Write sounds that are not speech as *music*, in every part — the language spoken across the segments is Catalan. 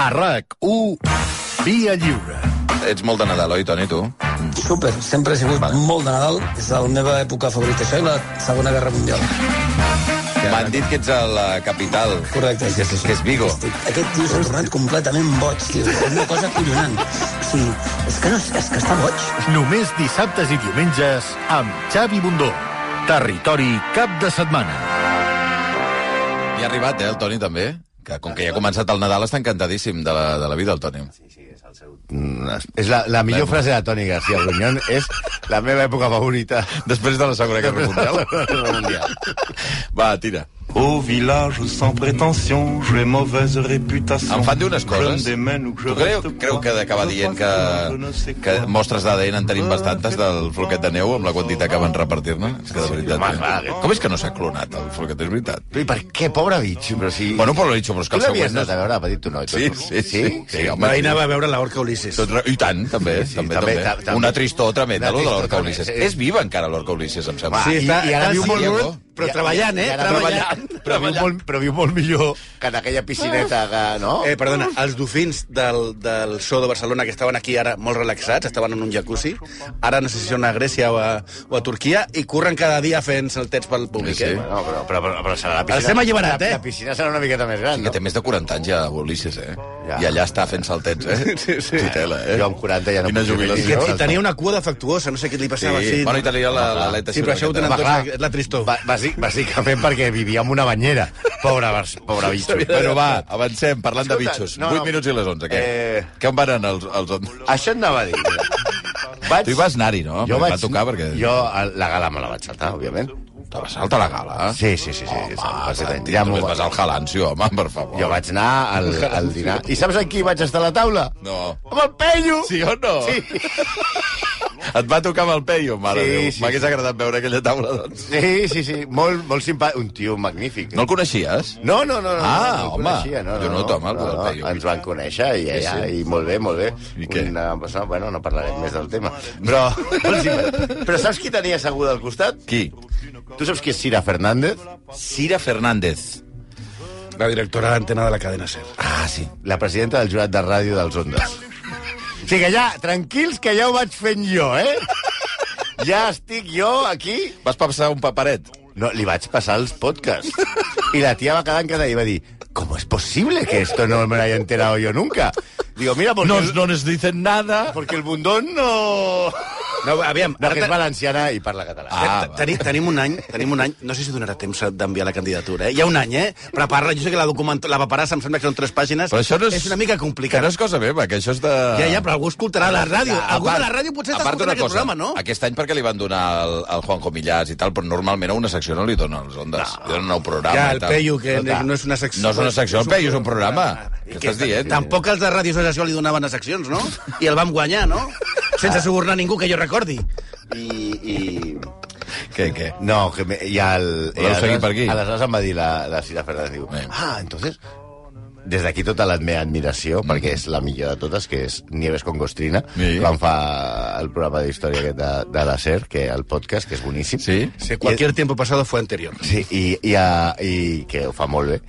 A RAC1, Via Lliure. Ets molt de Nadal, oi, Toni, tu? Super, sempre he sigut molt de Nadal, és la meva època favorita, això i la Segona Guerra Mundial. M'han dit que ets a la capital. Correcte, Que és, que és Vigo. Aquest tio s'ha tornat completament boig, tio. És una cosa collonant. O sigui, és que, no, és que està boig. Només dissabtes i diumenges amb Xavi Bundó. Territori cap de setmana. I ha arribat, eh, el Toni, també? Que com que ja ha començat el Nadal està encantadíssim de la, de la vida, el Toni. Mm, És la, la millor frase de Toni García Grunyón, és la meva època favorita. Després de la Segona Guerra mundial. Va, tira. Au village sans prétention, j'ai mauvaise réputation. Em fan dir unes Je coses. Tu creu, creu que d'acabar dient que, que mostres d'ADN en tenim bastantes del floquet de neu amb la quantitat que van repartir-ne? És que de veritat... home, eh? clar. Com és que no s'ha clonat el floquet? És veritat. I per què, pobre bitx? Però si... Bueno, però l'he dit, però és que tu el l'havies següent... anat a veure petit, tu no? Sí, sí, sí. sí, home, sí. anava a veure l'Orca Ulisses. Tot, I tant, també, Sí, sí, també, també, també. ta- també. Una tristor tremenda, lo de l'Orca Ulisses. sí. És viva encara l'Orca Ulisses, em sembla. Sí, està, i- i ara viu molt. Però I- treballant, i eh? ara Treballant. Però viu, molt, però viu molt millor que en aquella piscineta que, no? Eh, perdona, els dofins del, del show de Barcelona que estaven aquí ara molt relaxats, estaven en un jacuzzi, ara no sé si són a Grècia o a, o a Turquia, i curren cada dia fent saltets pel públic, Sí, sí. eh? Bueno, però, però, però, però serà la piscina... El estem alliberat, la, eh? La piscina serà una miqueta més gran, Que no? té més de 40 anys ja, Ulisses, eh? Ja. I allà està fent saltets, eh? *laughs* Sí, sí. Tutela, eh? Jo amb 40 ja no Quina puc fer jubilació. Que, I tenia una cua defectuosa, no sé què li passava. Sí, bueno, i tenia la- l'aleta Sí, però això ho tenen Va, tots, és la tristor. Ba- bàsic, bàsicament perquè vivia en una banyera. Pobre, pobre *laughs* bitxo. Bueno, va, avancem, parlant de Escolta, bitxos. no, 8 no. minuts i les 11, què? Eh. Què on van anar els... els... Això et anava a dir. Vaig... Tu hi vas anar-hi, no? Jo vaig... Va tocar perquè... Jo, la gala me la vaig saltar, òbviament. Te vas saltar la gala? Sí, sí, sí. sí, Home, sí, Santi, ja només va- vas al Jalancio, home, per favor. Jo vaig anar al, al dinar. I saps amb qui vaig estar a la taula? No. Amb el Peyu! Sí o no? Sí. *laughs* Et va tocar amb el Peyu, mare Sí, sí, Déu. sí, M'hagués sí. agradat veure aquella taula, doncs. Sí, sí, sí. Molt, molt simpàtic. Un tio magnífic. No el coneixies? No, no, no. no Ah, no, el home. Coneixia, no, Jo no tomo el del Peyu. Ens van conèixer i, Sí, ja, sí. i molt bé, molt bé. I què? Una persona, bueno, no parlarem més del tema. Però. *laughs* Però saps qui tenia asseguda al costat? Qui? Tu saps qui és Cira Fernández? Cira Fernández. La directora d'antena de la cadena SER. Ah, sí. La presidenta del jurat de ràdio dels Ondes. O sigui que ja, tranquils, que ja ho vaig fent jo, eh? Ja estic jo aquí... Vas passar un paperet. No, li vaig passar els podcasts. Y la tía va quedar encantada y va a decir, ¿cómo es posible que esto no me lo haya enterado yo nunca? Digo, mira, porque, No, el, no nos dicen nada. porque el bundón no... No, aviam, No, ara que és valenciana i parla català. Ah, Ten- tenim, tenim un any, tenim un any, no sé si donarà temps d'enviar la candidatura, eh? Hi ha un any, eh? Prepara-la, jo sé que la document... la paperassa em sembla que són tres pàgines. Però això no és... és una mica Que complicat. no és cosa meva, que això és de... Ja, ja, però algú escoltarà la ràdio. A Algú part- de la ràdio potser a està escoltant aquest cosa, programa, no? Aquest any perquè li van donar al, al Juanjo Millàs i tal, però normalment a una secció no li donen els ondes. No. Li donen un nou programa Ja, i el tal. Peyu, que Escolta, no és una secció. No és una secció, el Peyu és un programa. Què estàs dient? Tampoc els de Ràdio Associació li donaven a seccions, no? I el vam guanyar, no? Sense subornar ningú que jo recordi. I, i... Què, què? No, que me, i el... i Voleu seguir aleshores- per aquí? Aleshores em va dir la, la Cira Fernández, diu, Bé. ah, entonces... Des d'aquí tota la meva admiració, mm. perquè és la millor de totes, que és Nieves con Gostrina, Sí. quan fa el programa d'història aquest de, de la SER, que el podcast, que és boníssim. Sí? Sí, cualquier tiempo pasado fue anterior. Sí, i, i, a, i que ho fa molt bé.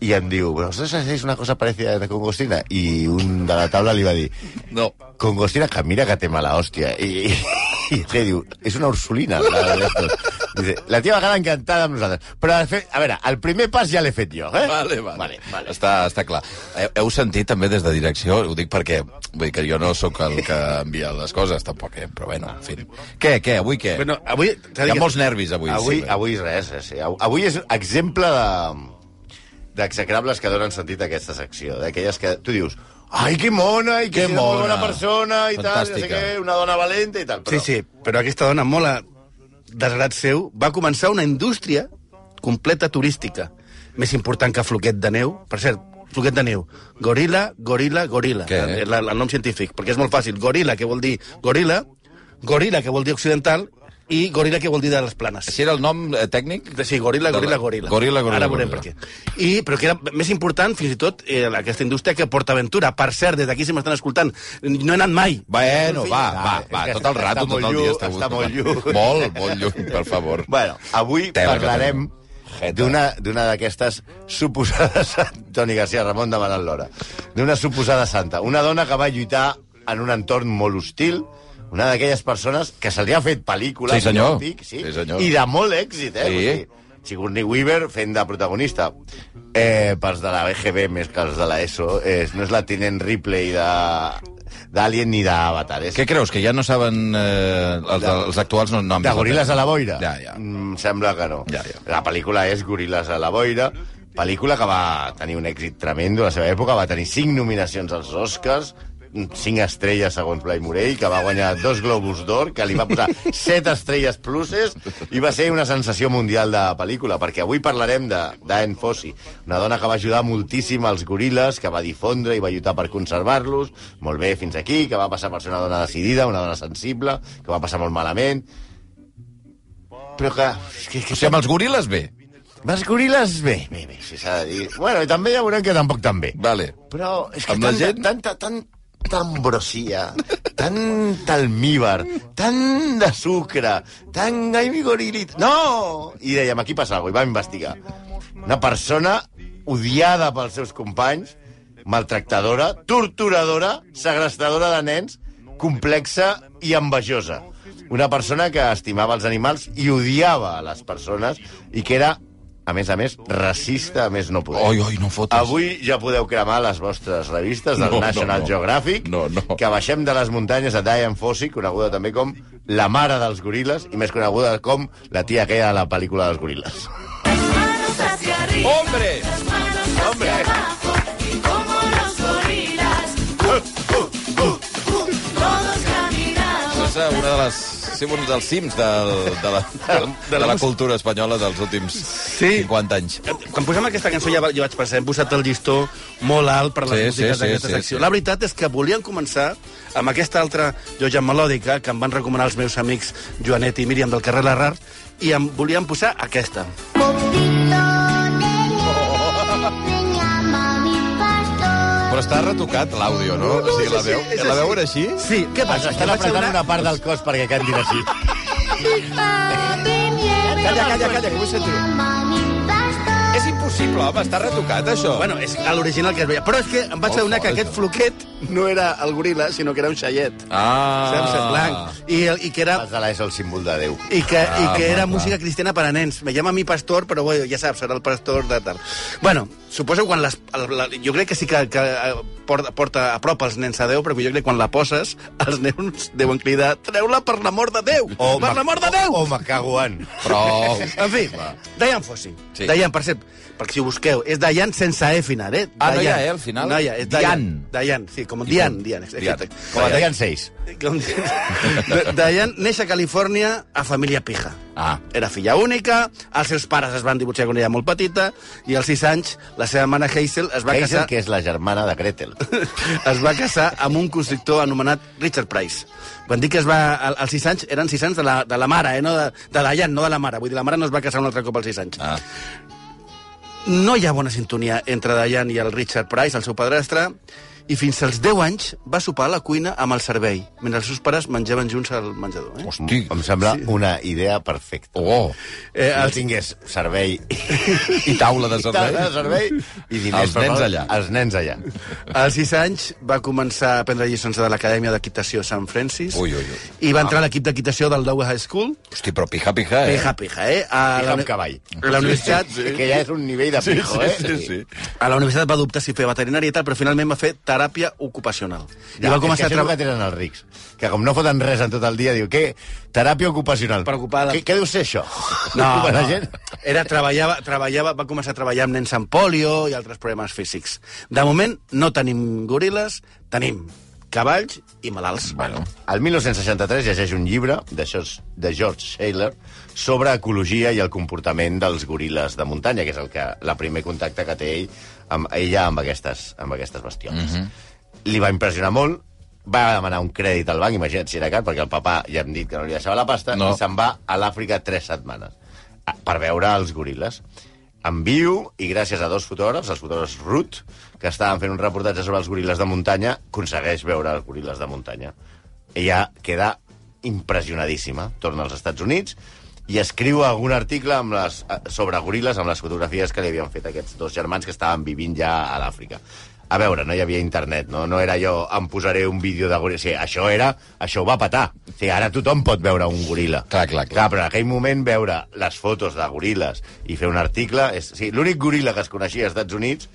I em diu, ¿vosotros hacéis una cosa parecida de con Gostina? I un de la taula li va dir, No. con Gostina, que mira que té mala hòstia. I, i, i què diu? És una ursulina. La. Dice, la tia va quedar encantada amb nosaltres. Però, fet, a veure, el primer pas ja l'he fet jo, eh? Vale, vale. vale, vale. Està, està clar. Heu, heu sentit també des de direcció, ho dic perquè vull dir que jo no sóc el que envia les coses, tampoc, eh? però bueno, en fi. Què, què, avui què? Bueno, avui... Hi ha que- molts nervis avui. Avui, sí. avui res, eh, sí. Avui és exemple de d'execrables que donen sentit a aquesta secció, d'aquelles que tu dius ai, que mona, i que, Que és molt mona. bona persona, i tal, no sé Fantàstica. què, una dona valenta i tal. Però... Sí, sí, però aquesta dona, molt a desgrat seu, va començar una indústria completa turística, més important que Floquet de Neu. Per cert, Floquet de Neu, gorila, gorila, gorila, Què? el, el, el nom científic, perquè és molt fàcil. Gorila, que vol dir gorila, gorila, que vol dir occidental, i gorila, que vol dir de les planes. Així era el nom eh, tècnic? Sí, gorila, gorila, gorila. Gorila, gorila, Ara veurem per què. I, però que era més important, fins i tot, eh, aquesta indústria que PortAventura. Per cert, des d'aquí si m'estan escoltant, no he anat mai. Bueno, va, Ah, va, és va, tot el rato, tot el dia està, està molt lluny. Molt, molt lluny, per favor. *laughs* Bueno, avui que parlarem d'una d'aquestes suposades... *laughs* Toni García, Ramon demanant l'hora. D'una suposada santa. Una dona que va lluitar en un entorn molt hostil, una d'aquelles persones que se li ha fet pel·lícula, Sí, senyor. biopic, sí, Sí, senyor. i de molt èxit, eh? Sí. O sigui, Sigourney Weaver fent de protagonista. Eh, pels de la BGB més que els de la ESO. Eh, no és la Tinent Ripley de d'Alien ni d'Avatar. És Què creus, que ja no saben... Eh, els, els actuals no, no han de Goril·les a la boira? Ja, ja. Mm, sembla que no. Ja, ja. La pel·lícula és Goril·les a la boira, pel·lícula que va tenir un èxit tremendo a la seva època, va tenir cinc nominacions als Oscars, cinc estrelles segons Blai Morell, que va guanyar dos Globus d'Or, que li va posar set estrelles pluses, i va ser una sensació mundial de pel·lícula, perquè avui parlarem de Diane Fossey, una dona que va ajudar moltíssim als goril·les, que va difondre i va lluitar per conservar-los, molt bé fins aquí, que va passar per ser una dona decidida, una dona sensible, que va passar molt malament, però que... que, que O sigui, amb els goril·les, bé. els goril·les, bé, bé, bé, si s'ha de dir. Bueno, i també ja veurem que tampoc tan bé. Vale. Però és que Amb la tanta, gent? tanta, tanta ambrosia, tant almíbar, tant de sucre, tant... Ai, mi gorilit... No! I dèiem, aquí passa alguna cosa, i vam investigar. Una persona odiada pels seus companys, maltractadora, torturadora, segrestadora de nens, complexa i envejosa. Una persona que estimava els animals i odiava a les persones i que era, a més a més, racista a més no poder. Oi, oi, no fotis. Avui ja podeu cremar les vostres revistes del No, no, National no. Geographic, No, no. que baixem de les muntanyes a Diane Fossey, coneguda també com la mare dels goril·les, i més coneguda com la tia aquella de la pel·lícula dels goril·les. arriba, Hombre! Sí, un dels cims del, de, la, de, de, la cultura espanyola dels últims Sí. 50 anys. Quan posem aquesta cançó ja, jo vaig pensar, hem posat el llistó molt alt per les Sí, músiques sí, d'aquesta sí, sí, secció. sí. La veritat és que volíem començar amb aquesta altra joia melòdica que em van recomanar els meus amics Joanet i Míriam del carrer Larrar i em volíem posar aquesta. Però està retocat l'àudio, no? O sigui, la veu, la veu era així? Sí, què passa? Estan apretant una- una part del cos perquè cantin així. *laughs* Calla, calla, calla, que vull sentir. És impossible, home, està retocat, això. Bueno, és a l'original que es veia. Però és que em vaig Molt adonar que aquest floquet no era el goril·la, sinó que era un xaiet. Ah. Saps? Blanc. I, I que era Els de l'ESO, el símbol de Déu. i que, Ah, i que era clar. música cristiana per a nens. Me llama mi pastor, però bueno, ja saps, serà el pastor de tal. Bueno, suposo quan les, el, la, jo crec que sí que, que eh, porta, porta a prop els nens a Déu, perquè jo crec que quan la poses, els nens deuen cridar treu-la per l'amor de Déu! per l'amor de Déu! O, o me cago en. Prou. En fi, Diane Fossey. Sí. Sí. Diane, per cert, perquè si ho busqueu, és Diane sense E final, eh? Ah, no hi ha. E al final? No hi ha, és. Diane. Diane, sí, com I Diane, com- Diane, Diane. exacte. Com. *laughs* Diane neix a Califòrnia a família pija. Ah. Era filla única, els seus pares es van divorciar quan era molt petita, i als 6 anys la seva mare Hazel es va Hazel, casar que és la germana de Gretel. *laughs* es va casar amb un constructor anomenat Richard Price. Quan dic que es va... al- Als 6 anys, eren 6 anys de la, de la mare, eh? no de, de la Jan, no de la mare. Vull dir, la mare no es va casar un altre cop als 6 anys. Ah. No hi ha bona sintonia entre Diane i el Richard Price, el seu padrastre, i fins als 10 anys va sopar a la cuina amb el servei, mentre els seus pares menjaven junts al menjador. Eh? Hosti. Em sembla una idea perfecta. Oh. Eh, Si no els, tingués servei *laughs* I taula de servei. de servei i diners Els nens allà. Els nens allà. als 6 anys va començar a prendre lliçons de l'Acadèmia d'Equitació Sant Francis Ui, ui, ui. i va entrar a l'equip d'equitació del Dow High School. Hosti, però pija, pija, eh? Pija, pija, eh? A Pija la, amb cavall. A la universitat... Sí, que ja és un nivell de pijo, eh? sí, sí. A la universitat va dubtar si fer veterinària i tal, però finalment va fer teràpia ocupacional. I Ja, va és començar a això és el treballar... que tenen els rics. Que com no foten res en tot el dia, diu, què? Teràpia ocupacional. Per ocupar la- Què, què deu ser això? *laughs* No, Ocupar la no. gent? Era, treballava, treballava, va començar a treballar amb nens amb polio i altres problemes físics. De moment, no tenim goril·les, tenim cavalls i malalts. Bueno. El 1963 llegeix un llibre de George, de George Shaler sobre ecologia i el comportament dels goril·les de muntanya, que és el que la primer contacte que té ell amb ella amb aquestes, amb aquestes bestioles. Li va impressionar molt, va demanar un crèdit al banc, imagina't si era car, perquè el papà ja hem dit que no li deixava la pasta, No. i se'n va a l'Àfrica tres setmanes a- per veure els goril·les. En viu, i gràcies a dos fotògrafs, els fotògrafs Ruth, que estaven fent un reportatge sobre els goril·les de muntanya, aconsegueix veure els goril·les de muntanya. Ella queda impressionadíssima. Torna als Estats Units i escriu algun article amb les, eh, sobre goril·les amb les fotografies que li havien fet aquests dos germans que estaven vivint ja a l'Àfrica. A veure, no hi havia internet, no, no era jo, em posaré un vídeo de goril·la. Sí, això era, això ho va patar. Sí, ara tothom pot veure un goril·la. Clar, clar, clar. clar però en aquell moment veure les fotos de goril·les i fer un article... És, sí, L'únic goril·la que es coneixia als Estats Units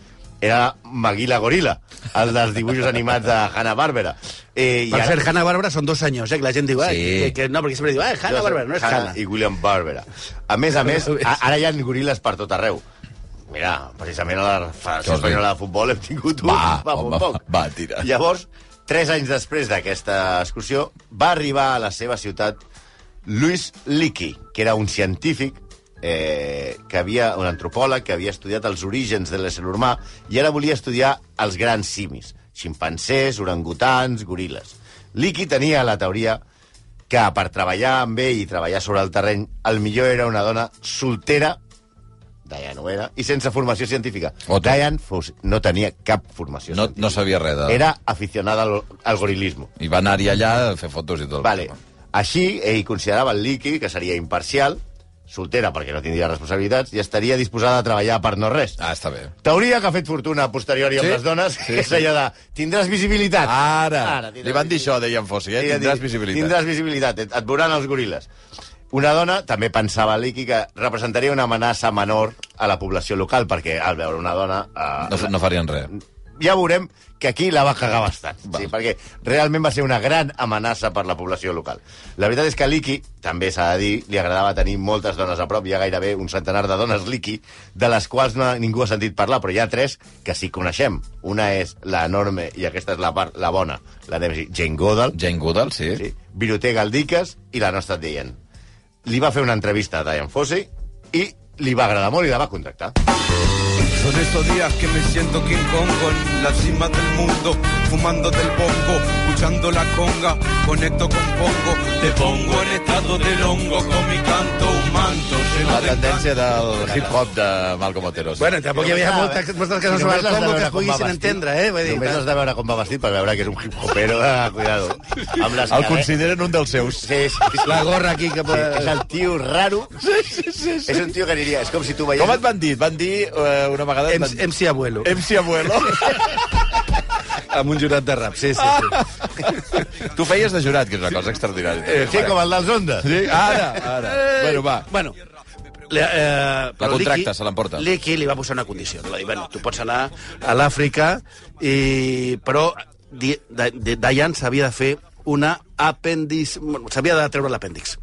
era Maguila Gorila, el dels dibuixos animats de Hanna-Barbera. Eh, i Per ara- cert, Hanna-Barbera són dos senyors, eh? Que la gent diu, eh, Sí. que, que, no, perquè sempre diu, eh, Hanna-Barbera, no és Hanna. I William Barbera. A més a *laughs* més, a, ara hi ha goril·les per tot arreu. Mira, precisament a la Federació? Espanyola de Futbol hem tingut un... Va, *laughs* poc, home, poc. va, tira. Llavors, tres anys després d'aquesta excursió, va arribar a la seva ciutat Louis Leakey, que era un científic eh, que havia, un antropòleg que havia estudiat els orígens de l'ésser humà i ara volia estudiar els grans simis, ximpancers, orangutans, goril·les. Leakey tenia la teoria que per treballar amb ell i treballar sobre el terreny, el millor era una dona soltera, Diane ho era, i sense formació científica. Otro. Diane Fos no tenia cap formació No, científica. no sabia res de... Era aficionada al, al gorilismo. I va anar-hi allà a fer fotos i tot. Vale. Així, ell considerava el líquid que seria imparcial, soltera perquè no tindria responsabilitats, i estaria disposada a treballar per no res. Ah, està bé. Teoria que ha fet fortuna a posteriori amb Sí? les dones, Sí. *laughs* és allò de tindràs visibilitat. Ara, tindràs li van dir això, deien Fossi, eh? Tindràs visibilitat. Tindràs visibilitat, et, et veuran els goril·les. Una dona també pensava Liqui que representaria una amenaça menor a la població local, perquè al veure una dona... Eh, No, no farien res. Ja veurem que aquí la va cagar bastant, Va. sí, perquè realment va ser una gran amenaça per la població local. La veritat és que a Liki, també s'ha de dir, li agradava tenir moltes dones a prop, hi ha gairebé un centenar de dones Liki, de les quals no, ningú ha sentit parlar, però hi ha tres que sí coneixem. Una és la enorme, i aquesta és la part, la bona, la de Jane Goodall, Jane Goodall, sí. sí, Viruté Galdiques i la nostra Diane. Li va fer una entrevista a Diane Fossey i li va agradar molt i la va contractar. Son estos días que me siento King Kong en la cima del mundo, fumando del bongo, escuchando la conga, conecto con pongo, te pongo en estado del hongo con mi canto, un manto La tendència del hip-hop de Malcom Otero. Bueno, tampoc hi havia moltes, eh, moltes si cançons sobre el Congo que es poguessin entendre, eh? Vull dir, Només has de veure com va vestit per veure que és un hip-hopero. Ah, cuidado. Amb les El consideren un dels seus. Sí, sí, sí. La gorra aquí que... Sí, és el tio raro. Sí, sí, sí, És un tio que diria... És com si tu veies... Com et van dir? Et van dir eh, una vegada... et van MC, Abuelo, MC Abuelo. *laughs* amb un jurat de rap, sí, sí. sí. tu feies de jurat, que és una cosa extraordinària. Sí, com el dels Ondes. Sí, ara, ara. Bueno, va. Bueno, le, eh, La contracta, se l'emporta. L'Iki li va posar una condició. Li va dir, bueno, tu pots anar a l'Àfrica, i... però Diane s'havia de fer una apèndix... bueno, S'havia de treure l'apèndix.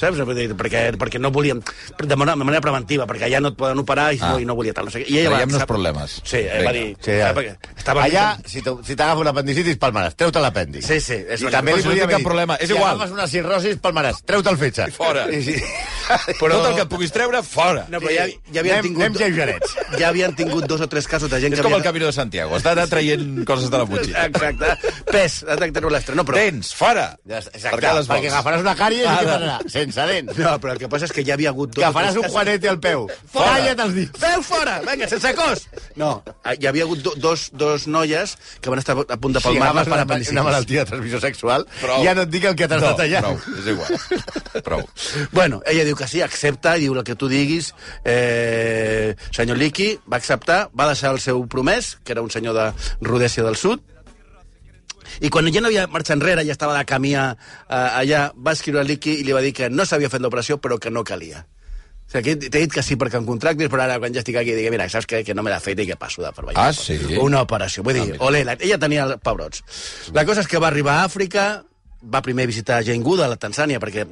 Saps? Perquè, perquè no volíem... De manera, de manera preventiva, perquè allà no et poden operar i, Ah. no, i no volia tal. No sé què. I ella Traiem-nos va, problemes. Sí, ella va dir... Sí, ja. perquè estava Allà, si t'ho- si t'agafa un apendicitis, palmaràs. Treu-te l'apèndix. Sí, sí, és I una també li podia cap dir, problema, és si igual. agafes una cirrosis, palmaràs. Treu-te el fetge. Fora. Sí, sí. *laughs* Però... Tot el que puguis treure, fora. No, però ja, ja havien Anem- tingut... anem lleugerets. Ja havien tingut dos o tres casos de gent És que com el havia... Camino de Santiago. Està anar traient coses de la motxilla. Exacte. Pes, has de treure l'estre. No, però... Dents, fora. Ja exacte, perquè agafaràs una càries i què passarà? Sense dents. No, però el que passa és que ja havia hagut... dos Que faràs un juanete al peu. Fora! Talla't els dits. Feu fora! Vinga, sense cos! No, hi havia hagut do, dos, dos noies que van estar a punt de palmar-les agafes per una, apendicitis. una malaltia de transmissió sexual, Prou. ja no et dic el que t'has No, de tallar. prou, és igual. Prou. Bueno, ella diu que sí, accepta, i diu el que tu diguis. Eh, senyor Liki va acceptar, va deixar el seu promès, que era un senyor de Rodèsia del Sud, i quan ja no havia marxat enrere, ja estava de camí a, a, allà, va escriure a Liki i li va dir que no s'havia fet l'operació, però que no calia. O sigui, t'he dit que sí perquè em contractis, però ara quan ja estic aquí dic, mira, saps què? Que no me l'ha fet i que passo de per Ah, sí? Una operació. Vull dir, Ah, olé, la, ella tenia pebrots. La cosa és que va arribar a Àfrica, va primer visitar Jane Goodall a Tanzània, perquè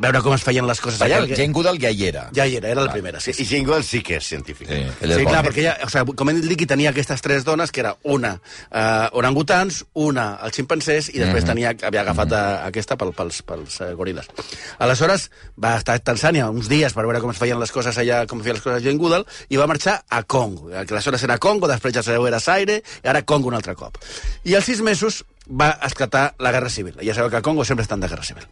veure com es feien les coses allà. Perquè- Jane Goodall ja hi era. Ja hi era, era la primera, sí. I Jingle sí que és científic. Sí, Sí, clar, bona. perquè ja, o sigui, com hem dit, Liqui tenia aquestes tres dones, que era una eh, orangutans, una els ximpancers, i després tenia, havia agafat a, aquesta pel, pels, pels eh, goril·les. Aleshores, va estar a Tanzània uns dies per veure com es feien les coses allà, com feien les coses a Jane Goodall, i va marxar a Congo. Que aleshores era Congo, després ja sabeu era Zaire, i ara Congo un altre cop. I als sis mesos va esclatar la Guerra Civil. Ja sabeu que a Congo sempre estan de Guerra Civil.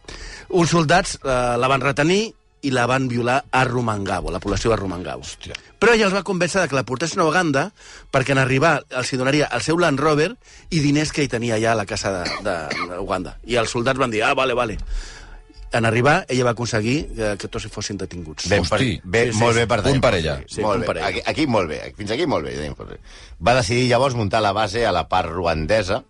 Uns soldats eh, la van retenir i la van violar a Rumangabo, la població de Rumangabo. Hòstia. Però ella els va convèncer de que la portessin a Uganda perquè en arribar els hi donaria el seu Land Rover i diners que hi tenia allà a la casa de, de, de Uganda. I els soldats van dir, ah, vale, vale. en arribar, ella va aconseguir que, que tots fossin detinguts. Ben per, Hosti. bé, Sí, sí, molt bé per Punt per ella. Sí, molt punt bé. per ella. Aquí, aquí molt bé, fins aquí molt bé. Va decidir llavors muntar la base a la part ruandesa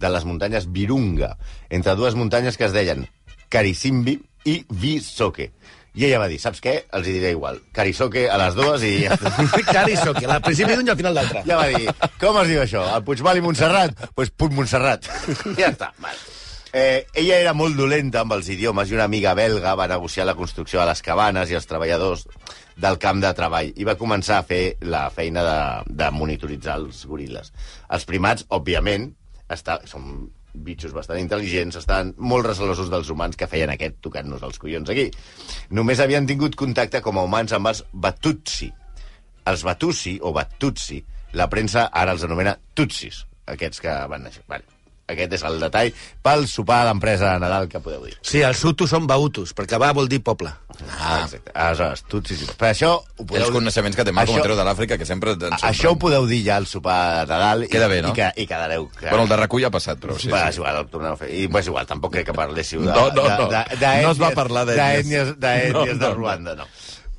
de les muntanyes Virunga, entre dues muntanyes que es deien Karisimbi i Visoke. I ella va dir, saps què? Els hi diré igual. Carisoque a les dues i... ja està. Cari Soqui, al principi d'un i al final d'altre. Ja va dir, com es diu això? El Puigmal i Montserrat? Doncs pues Puig Montserrat. *laughs* ja està, val. Eh, ella era molt dolenta amb els idiomes i una amiga belga va negociar la construcció de les cabanes i els treballadors del camp de treball i va començar a fer la feina de, de monitoritzar els goril·les. Els primats, òbviament, està, són bitxos bastant intel·ligents, estaven molt recelosos dels humans que feien aquest tocant-nos els collons aquí. Només havien tingut contacte com a humans amb els Batutsi. Els Batusi, o Batutsi, la premsa ara els anomena Tutsis, aquests que van néixer. Vale. Aquest és el detall pel sopar d'empresa de Nadal que podeu dir. Sí, els hutus són bautus, perquè va vol dir poble. Ah. Exacte. Aleshores, Tutsis... Per això... Ho Els coneixements que té Malcom Això- de l'Àfrica, que sempre... ens Això ho podeu dir ja al sopar de Nadal. Queda bé, no? I, que, i quedareu... Que... Bueno, el de recull ha passat, però sí, Va, sí. igual, el a fer. I és igual, tampoc crec que parléssiu de... No, no, no. de, de, de No es va parlar d'ètnies. d'ètnies *laughs* No, de. Ruanda, no.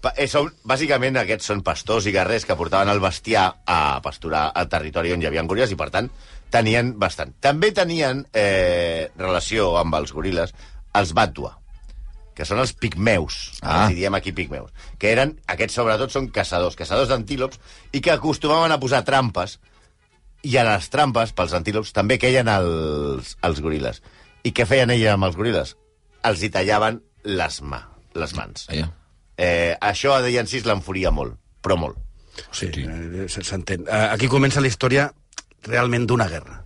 Pa- eh, Són, bàsicament, aquests són pastors i guerrers que portaven el bestiar a pasturar al territori on hi havia goril·les i, per tant, tenien bastant. També tenien eh, relació amb els goril·les els Batua, que són els pigmeus, Ah. els diem aquí pigmeus, que eren, aquests sobretot són caçadors, caçadors d'antílops, i que acostumaven a posar trampes, i a les trampes, pels antílops, també queien els, els goril·les. I què feien ells amb els goril·les? Els hi tallaven les, mà, les mans. Allà. Eh, això a Dejan Sis l'enfuria molt, però molt. Sí, eh, s- s'entén. Eh, Aquí comença la història realment d'una guerra.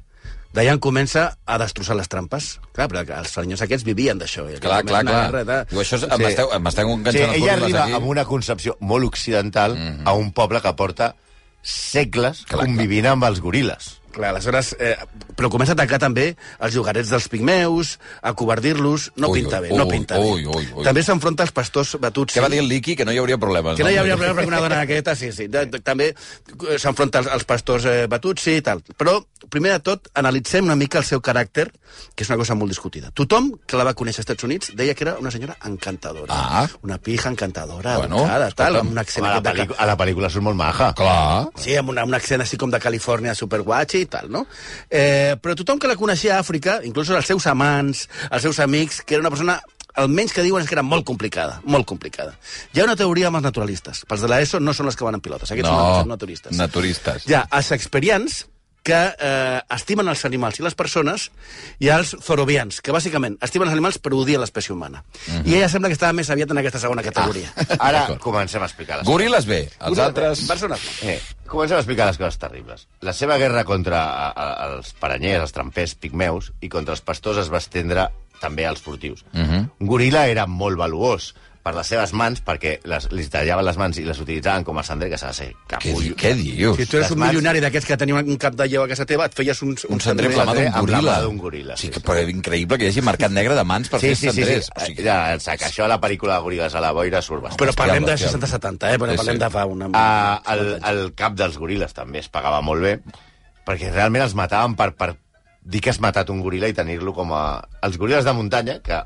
D'allà comença a destrossar les trampes. Clar, però els senyors aquests vivien d'això. i Clar, clar, clar. guerra de- Diu, això és, m'esteu m'esteu Sí, enganxant els ella arriba aquí. amb una concepció molt occidental Mhm. a un poble que porta segles Clar, convivint amb els goril·les. Clar, aleshores, eh, però comença a atacar també els llogarets dels pigmeus, a covardir-los, no Ui, pinta ui, bé, no ui, pinta bé. ui, ui, ui. També s'enfronta als pastors batuts. Què va dir el Liqui? Que no hi hauria problemes. Que no hi hauria problema perquè una dona aquesta, sí, sí. De, de, també eh, s'enfronta als, als pastors eh, batuts, sí, i tal. Però, primer de tot, analitzem una mica el seu caràcter, que és una cosa molt discutida. Tothom que la va conèixer als Estats Units deia que era una senyora encantadora. Ah. Una pija encantadora, Bueno, educada, tal, amb un accent... A la, de a la pel·lícula surt molt maja. Clar. Sí, amb una, un accent així com de Califòrnia superguatxi i tal, no? Eh, però tothom que la coneixia a Àfrica, inclús els seus amants, els seus amics, que era una persona almenys que diuen és que era molt complicada, molt complicada. Hi ha una teoria amb els naturalistes. Pels de l'ESO no són els que van en pilotes, aquests No, són naturistes. naturistes. Hi ha els experians, que eh, estimen els animals i les persones, i els zorobians, que bàsicament estimen els animals però odien l'espècie humana. I ella sembla que estava més aviat en aquesta segona categoria. *laughs* Ara D'acord. comencem a explicar les Goril·les bé, els altres... Persones. Eh, comencem a explicar les coses terribles. La seva guerra contra a, a, els paranyers, els trampers pigmeus, i contra els pastors es va estendre també als furtius. Uh -huh. Un goril·la era molt valuós per les seves mans, perquè les, li tallaven les mans i les utilitzaven com a cendrer, que s'ha de ser Què, capullo. di què dius? Si tu eres Les un mans- milionari d'aquests que tenia un cap de lleu a casa teva, et feies. Un cendrer amb la mà cendrer d'un amb la goril·la. d'un goril·la, Sí, sí, que, però és increïble que hi hagi mercat negre de mans per Sí, fer sí, sí, sí. O sigui, Ja, exacte. Això a la pel·lícula Goril·les a la boira surt bastant. Però parlem de bestial. 60-70, eh? Però Sí, parlem sí. de fa una... Ah, el, el cap dels goril·les també es pagava molt bé, perquè realment els mataven per, per dir que has matat un goril·la i tenir-lo com a... Els goril·les de muntanya, que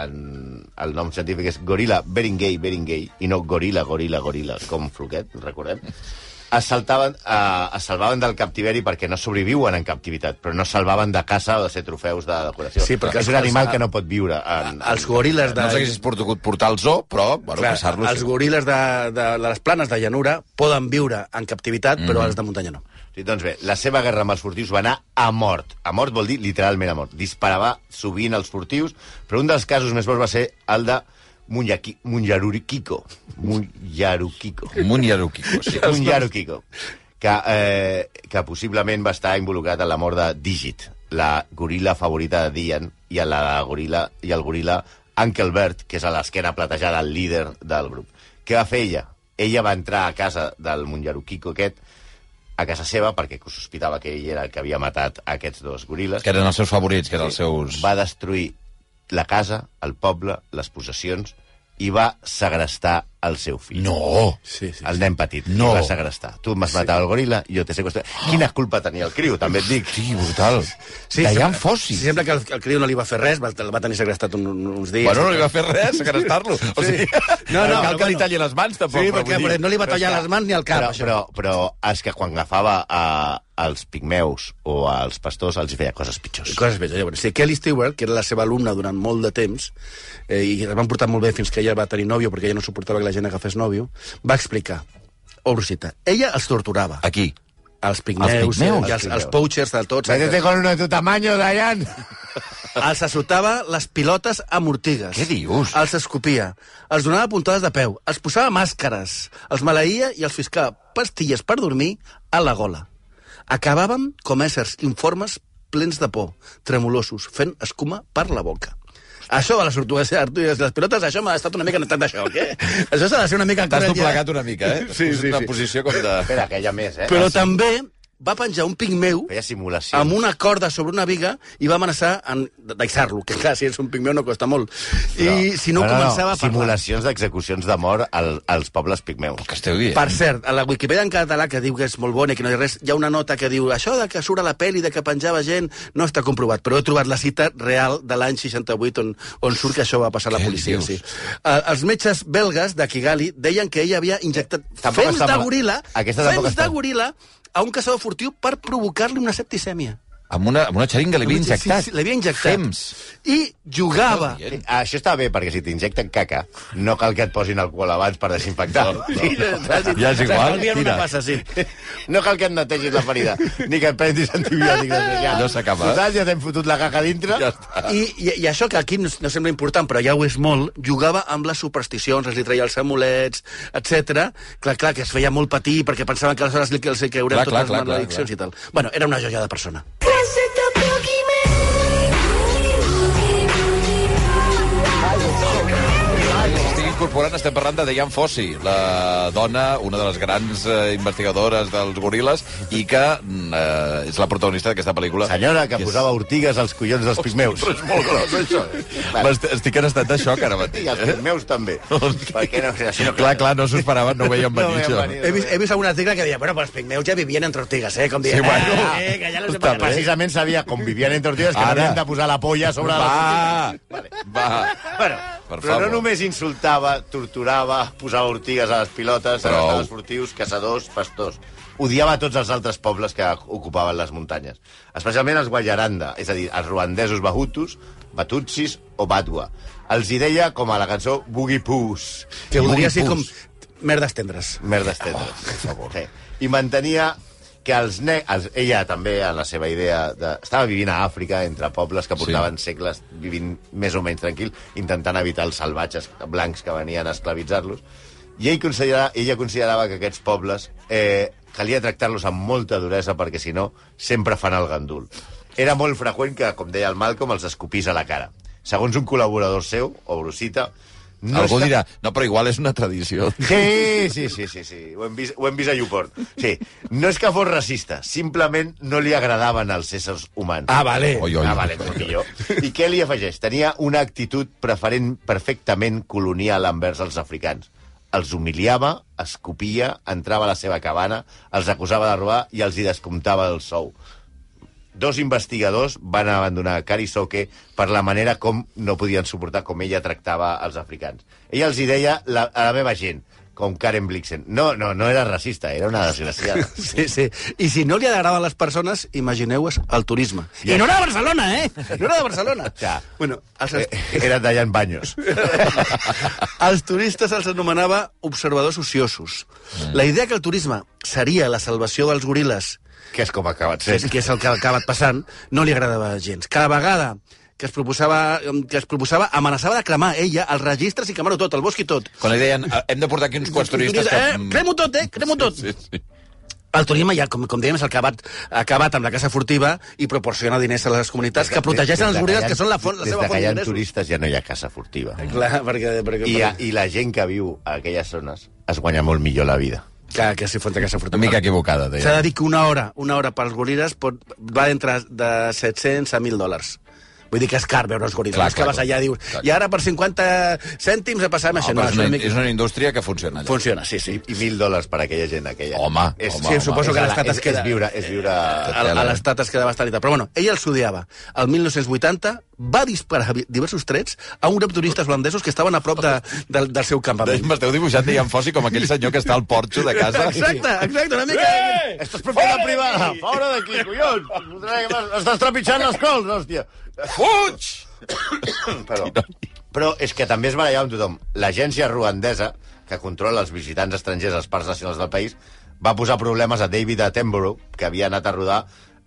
en, el nom científic és goril·la beringay, beringay, i no goril·la, goril·la, goril·la, com floquet, recordem, es, saltaven, eh, es salvaven del captiveri perquè no sobreviuen en captivitat, però no salvaven de caça o de ser trofeus de decoració. Sí, perquè és un animal que no pot viure en... Els goril·les de... no s'haguessis pogut portar al zoo, però, bueno, Clar, caçar-los... els goril·les de, de, de les planes de llanura poden viure en captivitat, però Mhm. els de muntanya no. Sí, doncs bé, la seva guerra amb els furtius va anar a mort. A mort vol dir literalment a mort. Disparava sovint als furtius, però un dels casos més forts va ser el de Munyaki, Munjarurikiko. Munjarukiko. *laughs* Munyarukico, sí. Munjarukiko. Que, eh, que possiblement va estar involucrat en la mort de Digit, la goril·la favorita de Dian, i, a la goril·la, i el goril·la Uncle Bert, que és a l'esquena platejada, el líder del grup. Què va fer ella? Ella va entrar a casa del Munjarukiko aquest, a casa seva, perquè sospitava que ell era el que havia matat aquests dos goril·les. Que eren els seus favorits, que eren els seus... Va destruir la casa, el poble, les possessions, i va segrestar el seu fill. No! Sí, sí. El nen petit. No. I va segrestar. Tu m'has matat el goril·la, jo t'he sequestrat. Quina culpa tenia el criu, també et dic. Sí, brutal. Sí, Diane sembla- Fossi. Sí, sembla que el, el criu no li va fer res, va, el va tenir segrestat un, uns dies. Bueno, no li va fer res, segrestar-lo. O sigui, No, no, cal però que li bueno. talli les mans, tampoc. Sí, però perquè dir- no li va Però tallar les mans ni el cap, però, això. Però, però és que quan agafava a, als pigmeus o als pastors els feia coses pitjors. Coses més, llavors. Sí, Kelly Stewart, que era la seva alumna durant molt de temps, eh, i es van portar molt bé fins que ella va tenir nòvio, perquè ella no suportava que la gent agafés nòvio, va explicar, obro cita, ella els torturava, Aquí. els pigmeus, Els pigmeus? i els, els poachers de tots, Métete con uno de tu tamaño, Dayan. *laughs* els assotava les pilotes amb ortigues. Què dius? Els escopia, els donava puntades de peu, els posava màscares, els maleïa i els fiscava pastilles per dormir a la gola. Acabàvem com éssers informes plens de por, tremolosos, fent escuma per la boca. Això de les tortugues i les les pilotes, això m'ha estat una mica nettat d'això, què? Això s'ha de ser una mica... T'has cruel ja. doblegat una mica, eh? Sí, sí, una sí. posició com de... Espera, que hi ha més, eh? Però també va penjar un pigmeu Feia simulacions. amb una corda sobre una viga i va amenaçar en deixar-lo, que clar, si és un pigmeu no costa molt. I si no, començava a parlar. Simulacions d'execucions de mort al, als pobles pigmeus. Què esteu dient? Per cert, a la Wikipedia en català, que diu que és molt bona i que no hi ha res, hi ha una nota que diu això de que surt a la pel·li de que penjava gent no està comprovat, però he trobat la cita real de l'any 68 on, on surt que això va passar a la policia. dius? Sí. Uh, els metges belgues de Kigali deien que ella havia injectat Tampoc fems de mal. goril·la, fems de goril·la a un caçador furtiu per provocar-li una septicèmia. Amb una, amb una xeringa li havia Sí, injectat. Sí, sí, l'havia injectat. Fems. I jugava. Sí, això està bé, perquè si t'injecten caca, no cal que et posin alcohol abans per desinfectar. *laughs* Sí, Ja és igual, tira. una passa, sí. No cal que et netegis la ferida, ni que et prendis antibiòtics. *laughs* Ja. Allò s'acaba. Total, ja t'hem fotut la caca dintre. Ja. I, i, I això, que aquí no, no sembla important, però ja ho és molt, jugava amb les supersticions, els li treia els amulets, etc. Clar, clar, que es feia molt patir perquè pensaven que aleshores li, els hi caurien Clar, totes clar, les clar, clar, malediccions i tal. Bueno, era una joia de persona. Estic incorporant, estem parlant de Diane Fossi, la dona, una de les grans eh, investigadores dels goril·les, i que mm, eh, és la protagonista d'aquesta pel·lícula. Senyora, que és- posava ortigues als collons dels pigmeus. Però és molt gros, això. *laughs* M'est- Estic en estat de xoc ara I mateix. els Eh? pigmeus també. *laughs* Perquè no, així no Clar, clar, no s'ho esperaven, no ho veien *laughs* No venir, veien això. venir. He vist, he vist algun article que deia, bueno, però els pigmeus ja vivien entre ortigues, eh? Com dient, Sí, bueno, eh, que ja no. Precisament sabia, com vivien entre ortigues, que no Ara. havien de posar la polla sobre la... Va, va. Bueno, Per però favor. no només insultava, torturava, posava ortigues a les pilotes, Prou. furtius, caçadors, pastors. Odiava tots els altres pobles que ocupaven les muntanyes. Especialment els Guayaranda, és a dir, els ruandesos bahutus, batutsis o batwa. Els hi deia, com a la cançó, Boogie Poos. Que voldria ser com merdes tendres. Merdes tendres. Oh, per favor. Sí. I mantenia que els ne... els, ella també, en la seva idea, de, estava vivint a Àfrica, entre pobles que portaven sí. segles vivint més o menys tranquil, intentant evitar els salvatges blancs que venien a esclavitzar-los. I ell considerava, ella considerava que aquests pobles eh, calia tractar-los amb molta duresa perquè, si no, sempre fan el gandul. Era molt freqüent que, com deia el Malcolm, els escopís a la cara. Segons un col·laborador seu, o Brusita, No Algú està- dirà, no, però igual és una tradició. Sí, sí, sí, sí, sí. Ho, hem vist, ho hem vist a Newport. Sí. No és que fos racista, simplement no li agradaven els éssers humans. Ah, vale. Oi, oi. Ah, vale, molt millor. I què li afegeix? Tenia una actitud preferent perfectament colonial envers els africans. Els humiliava, escopia, entrava a la seva cabana, els acusava de robar i els hi descomptava el sou. Dos investigadors van abandonar Karisoke per la manera com no podien suportar com ella tractava els africans. Ella els hi deia la, a la meva gent, com Karen Blixen. No, no, no era racista, era una desgraciada. *laughs* Sí, sí. I si no li agradaven les persones, imagineu-vos el turisme. I no era de Barcelona, eh? No era de Barcelona. Ja. Bueno, els, Eh, Era Dayan Baños. *laughs* els turistes els anomenava observadors ociosos. La idea que el turisme seria la salvació dels goril·les, que és com ha acabat sent. que és el que ha acabat passant, no li agradava gens. Cada vegada que es proposava, que es proposava amenaçava de cremar ella els registres i cremar-ho tot, el bosc i tot. Quan li deien, "Ah, hem de portar aquí uns quants turistes que... Eh, cremo tot, eh? Cremo tot. Sí, sí. El turisme ja, com, com dèiem, és el que ha acabat, ha acabat amb la casa furtiva i proporciona diners a les comunitats que protegeixen els goril·les, que són la, font, la Des seva font que hi ha d'ingressos. turistes ja no hi ha casa furtiva. Clar, perquè... perquè, I, a, I la gent que viu a aquelles zones es guanya molt millor la vida. Que, que si font de casa furtiva. Una mica equivocada, S'ha deia. de dir que una hora, una hora pels goril·les pot, va entre de 700 a 1.000 dòlars Vull dir que és car veure els goril·les. Clar, que clar, vas allà i dius, clar. i ara per 50 cèntims passem No, això. però és, una, mica- és una indústria que funciona allà. Funciona, sí, sí. I mil dòlars per aquella gent, aquella. Home, és, home, Sí, home. suposo que és, l'estat és, es queda... és viure, és viure... a, a l'estat es queda bastant. Però bueno, ella els odiava. El 1980 va disparar diversos trets a un grup de turistes holandesos que estaven a prop de, del, del seu campament. M'esteu dibuixant Dian Fossi com aquell senyor que està al porxo de casa. Exacte, exacte, una mica... Eh! Esto és propietat privada! Fora d'aquí, collons! Estàs trepitjant les cols, hòstia! Fuig! *coughs* Però, però és que també es barallava amb tothom. L'agència ruandesa, que controla els visitants estrangers als parcs nacionals del país, va posar problemes a David Attenborough, que havia anat a rodar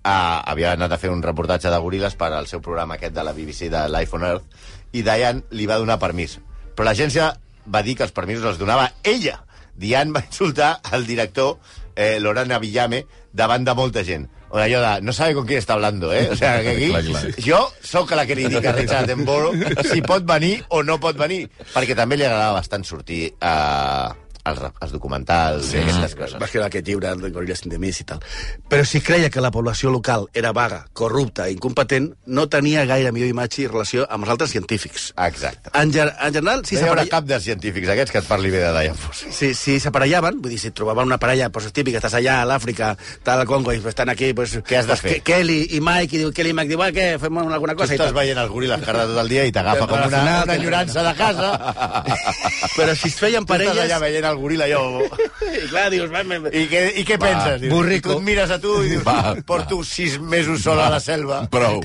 havia anat a fer un reportatge de goril·les per al seu programa aquest de la BBC de Life on Earth, i Diane li va donar permís. Però l'agència va dir que els permisos els donava ella. Diane va insultar el director, eh, Laurent Avillame, davant de molta gent. O allò de, no sabe con quién está hablando, eh? O sea, que aquí, *laughs* Clar, clar. jo sóc la que li dic a Richard Attenborough si pot venir o no pot venir. Perquè també li agradava bastant sortir a, als, als documentals sí. i aquestes coses. Va escriure aquest llibre de Gorillas in the Mist i tal. Però si creia que la població local era vaga, corrupta i incompetent, no tenia gaire millor imatge i relació amb els altres científics. Exacte. En, ger en general, si No hi haurà cap dels científics aquests que et parli bé de Diane Fossey. si, si s'aparellaven, vull dir, si trobaven una parella pues, típica, estàs allà a l'Àfrica, tal, al Congo, i pues, estan aquí, pues, Què has de pues, fer? Ke- Kelly i Mike, i diu, Kelly i Mike, diu, "Va, què, fem alguna Tu cosa? i estàs veient el goril·la carda tot el dia i t'agafa com una, final, una enyorança de casa. Però si es feien Tu estàs parelles... allà veient el goril·la allò... *laughs* I clar, dius, va, me... I què, i què penses? Dius, burrico. Tu et mires a tu i dius, Va, porto sis mesos sol a la selva. *laughs* Prou.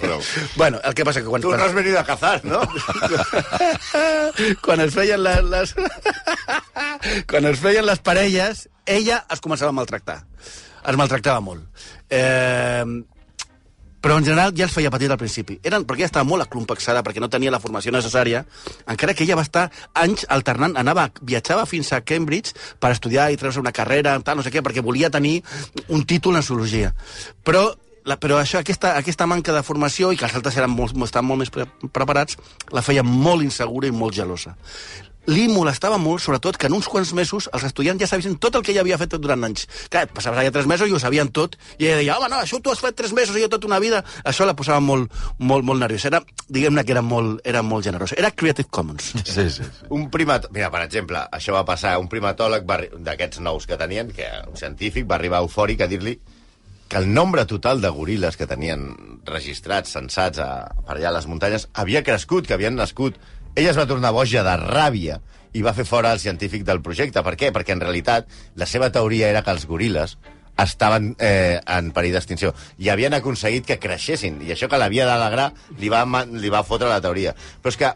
Prou. *laughs* Bueno, el que passa que quan... Tu no has venido a cazar, no? quan es feien les, les... quan es feien les parelles, ella es començava a maltractar. Es maltractava molt. Eh, però en general ja els feia patir al principi. Eren, perquè ella estava molt aclumpexada, perquè no tenia la formació necessària, encara que ella va estar anys alternant, anava, viatjava fins a Cambridge per estudiar i treure una carrera, tal, no sé què, perquè volia tenir un títol en zoologia. Però la, però això, aquesta, aquesta manca de formació i que els altres eren molt, estaven molt més pre preparats, la feia molt insegura i molt gelosa. Li molestava molt, sobretot, que en uns quants mesos els estudiants ja sabien tot el que ella havia fet durant anys. Clar, passaves allà tres mesos i ho sabien tot, i ella deia, home, no, això tu has fet tres mesos i jo tota una vida. Això la posava molt, molt, molt nerviosa. Era, diguem-ne que era molt, era molt generosa. Era Creative Commons. Sí, sí. Un primat... Mira, per exemple, això va passar, un primatòleg va arri- d'aquests nous que tenien, que un científic, va arribar eufòric a dir-li que el nombre total de goril·les que tenien registrats, censats a, per allà a les muntanyes, havia crescut, que havien nascut. Ella es va tornar boja de ràbia i va fer fora el científic del projecte. Per què? Perquè en realitat la seva teoria era que els goril·les estaven eh, en perill d'extinció i havien aconseguit que creixessin i això que l'havia d'alegrar li, va, li va fotre la teoria però és que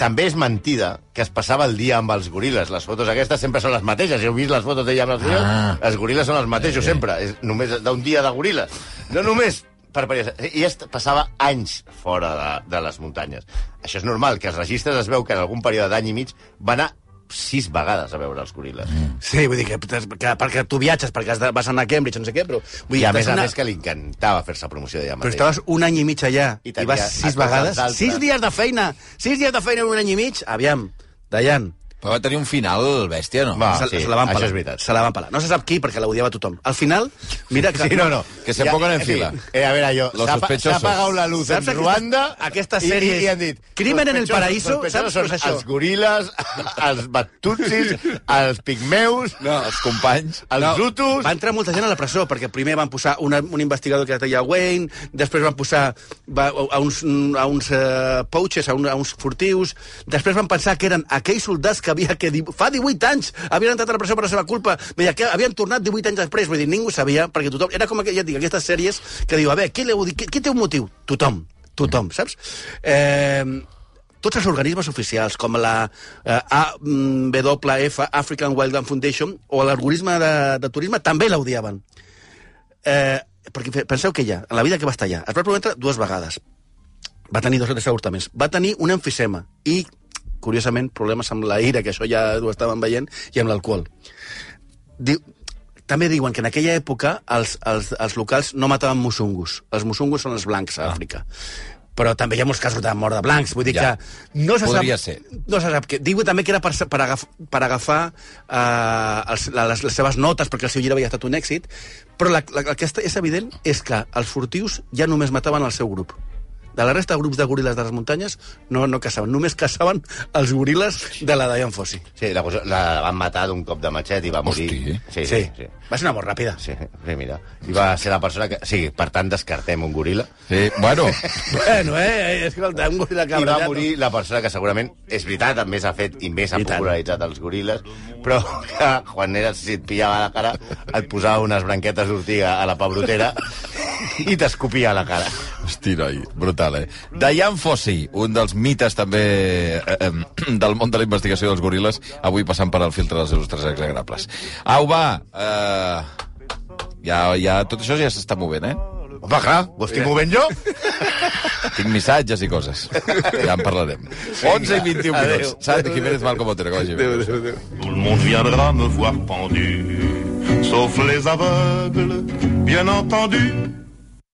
també és mentida que es passava el dia amb els goril·les. Les fotos aquestes sempre són les mateixes. Si heu vist les fotos d'ella amb els goril·les, Ah. els goril·les són els mateixos sempre. És només d'un dia de goril·les. No només per. I est passava anys fora de, de les muntanyes. Això és normal, que els registres es veu que en algun període d'any i mig va anar sis vegades a veure els goril·les. Mm. Sí, vull dir que, que perquè tu viatges, perquè has de, vas anar a Cambridge, no sé què, però... Vull I dir, a més a anar- més que li encantava fer-se promoció d'ella Però mateixa. estaves un any i mig allà I i, vas sis vegades. Sis dies de feina! Sis dies de feina en un any i mig! Aviam, Dayan, Però va tenir un final bèstia, no? Va. Se, sí, se la van això pelar. és veritat. Se la van pelar. No se sap qui, perquè l'odiava tothom. Al final, mira que... *laughs* Sí, no, no. Que se pongan en en fi, fila. Eh, a veure, jo, Los s'ha apagat la luz en Saps aquesta- Ruanda aquesta i- sèrie i, i han dit... Crimen en el Paraíso, saps és són això? Els goril·les, els batutsis, els pigmeus, No, els companys. els No, zutus... Va entrar molta gent a la presó, perquè primer van posar una, un investigador que es deia Wayne, després van posar va, a uns, a uns uh, pouches, a, un, a uns furtius, després van pensar que eren aquells soldats que havia que fa 18 anys havien entrat a la presó per la seva culpa, veia que havien tornat 18 anys després, vull dir, ningú sabia, perquè tothom... Era com, ja et dic, aquestes sèries que diu, a veure, qui, qui, qui té un motiu? Tothom, tothom, saps? Eh, tots els organismes oficials, com la eh, AWF, African Wildlife Foundation, o l'algoritme de, de turisme, també l'odiaven. Eh, perquè penseu que ella, en la vida que va estar allà, es va prometre dues vegades. Va tenir dos o tres avortaments. Va tenir un enfisema i, curiosament, problemes amb la ira, que això ja ho estàvem veient, i amb l'alcohol. Diu, també diuen que en aquella època els, els, els locals no mataven musungus. Els musungus són els blancs a Àfrica. Però també hi ha molts casos de mort de blancs. Vull dir Ja. que no se Podria sap, ser. No se sap què. Diu també que era per, per, agaf, per agafar eh, els, les, les seves notes, perquè el seu llibre havia estat un èxit, però la, la, el que és evident és que els furtius ja només mataven el seu grup. De la resta de grups de goril·les de les muntanyes no, no caçaven. Només caçaven els goril·les de la Diane Fossey. Sí, la, cosa- la van matar d'un cop de matxet i va morir. Hosti. Sí, sí, Sí. sí. Va ser una mort ràpida. Sí, sí, mira. I va ser la persona que... Sí, per tant, descartem un goril·la. Sí, bueno, *laughs* Bueno, eh? Escolta, un goril·la que I va morir la persona que segurament, és veritat, també s'ha fet i més ha popularitzat els goril·les, però que quan era, si et pillava la cara, et posava unes branquetes d'ortiga a la pebrotera i t'escopia a la cara. Hosti, noi, brutal, eh? Diane Fossey, un dels mites també eh, eh, *clears throat* del món de la investigació dels goril·les, avui passant per al filtre dels il·lustres exagrables. Au, va! Eh, ja, ja, tot això ja s'està movent, eh? Home, clar, ho estic movent jo? *laughs* Tinc missatges i coses. Ja en parlarem. 11 i 21 minuts. Santi Jiménez, Malcom Otero, que vagi bé. Tout le monde viendra me voir pendu, sauf les aveugles, bien entendu.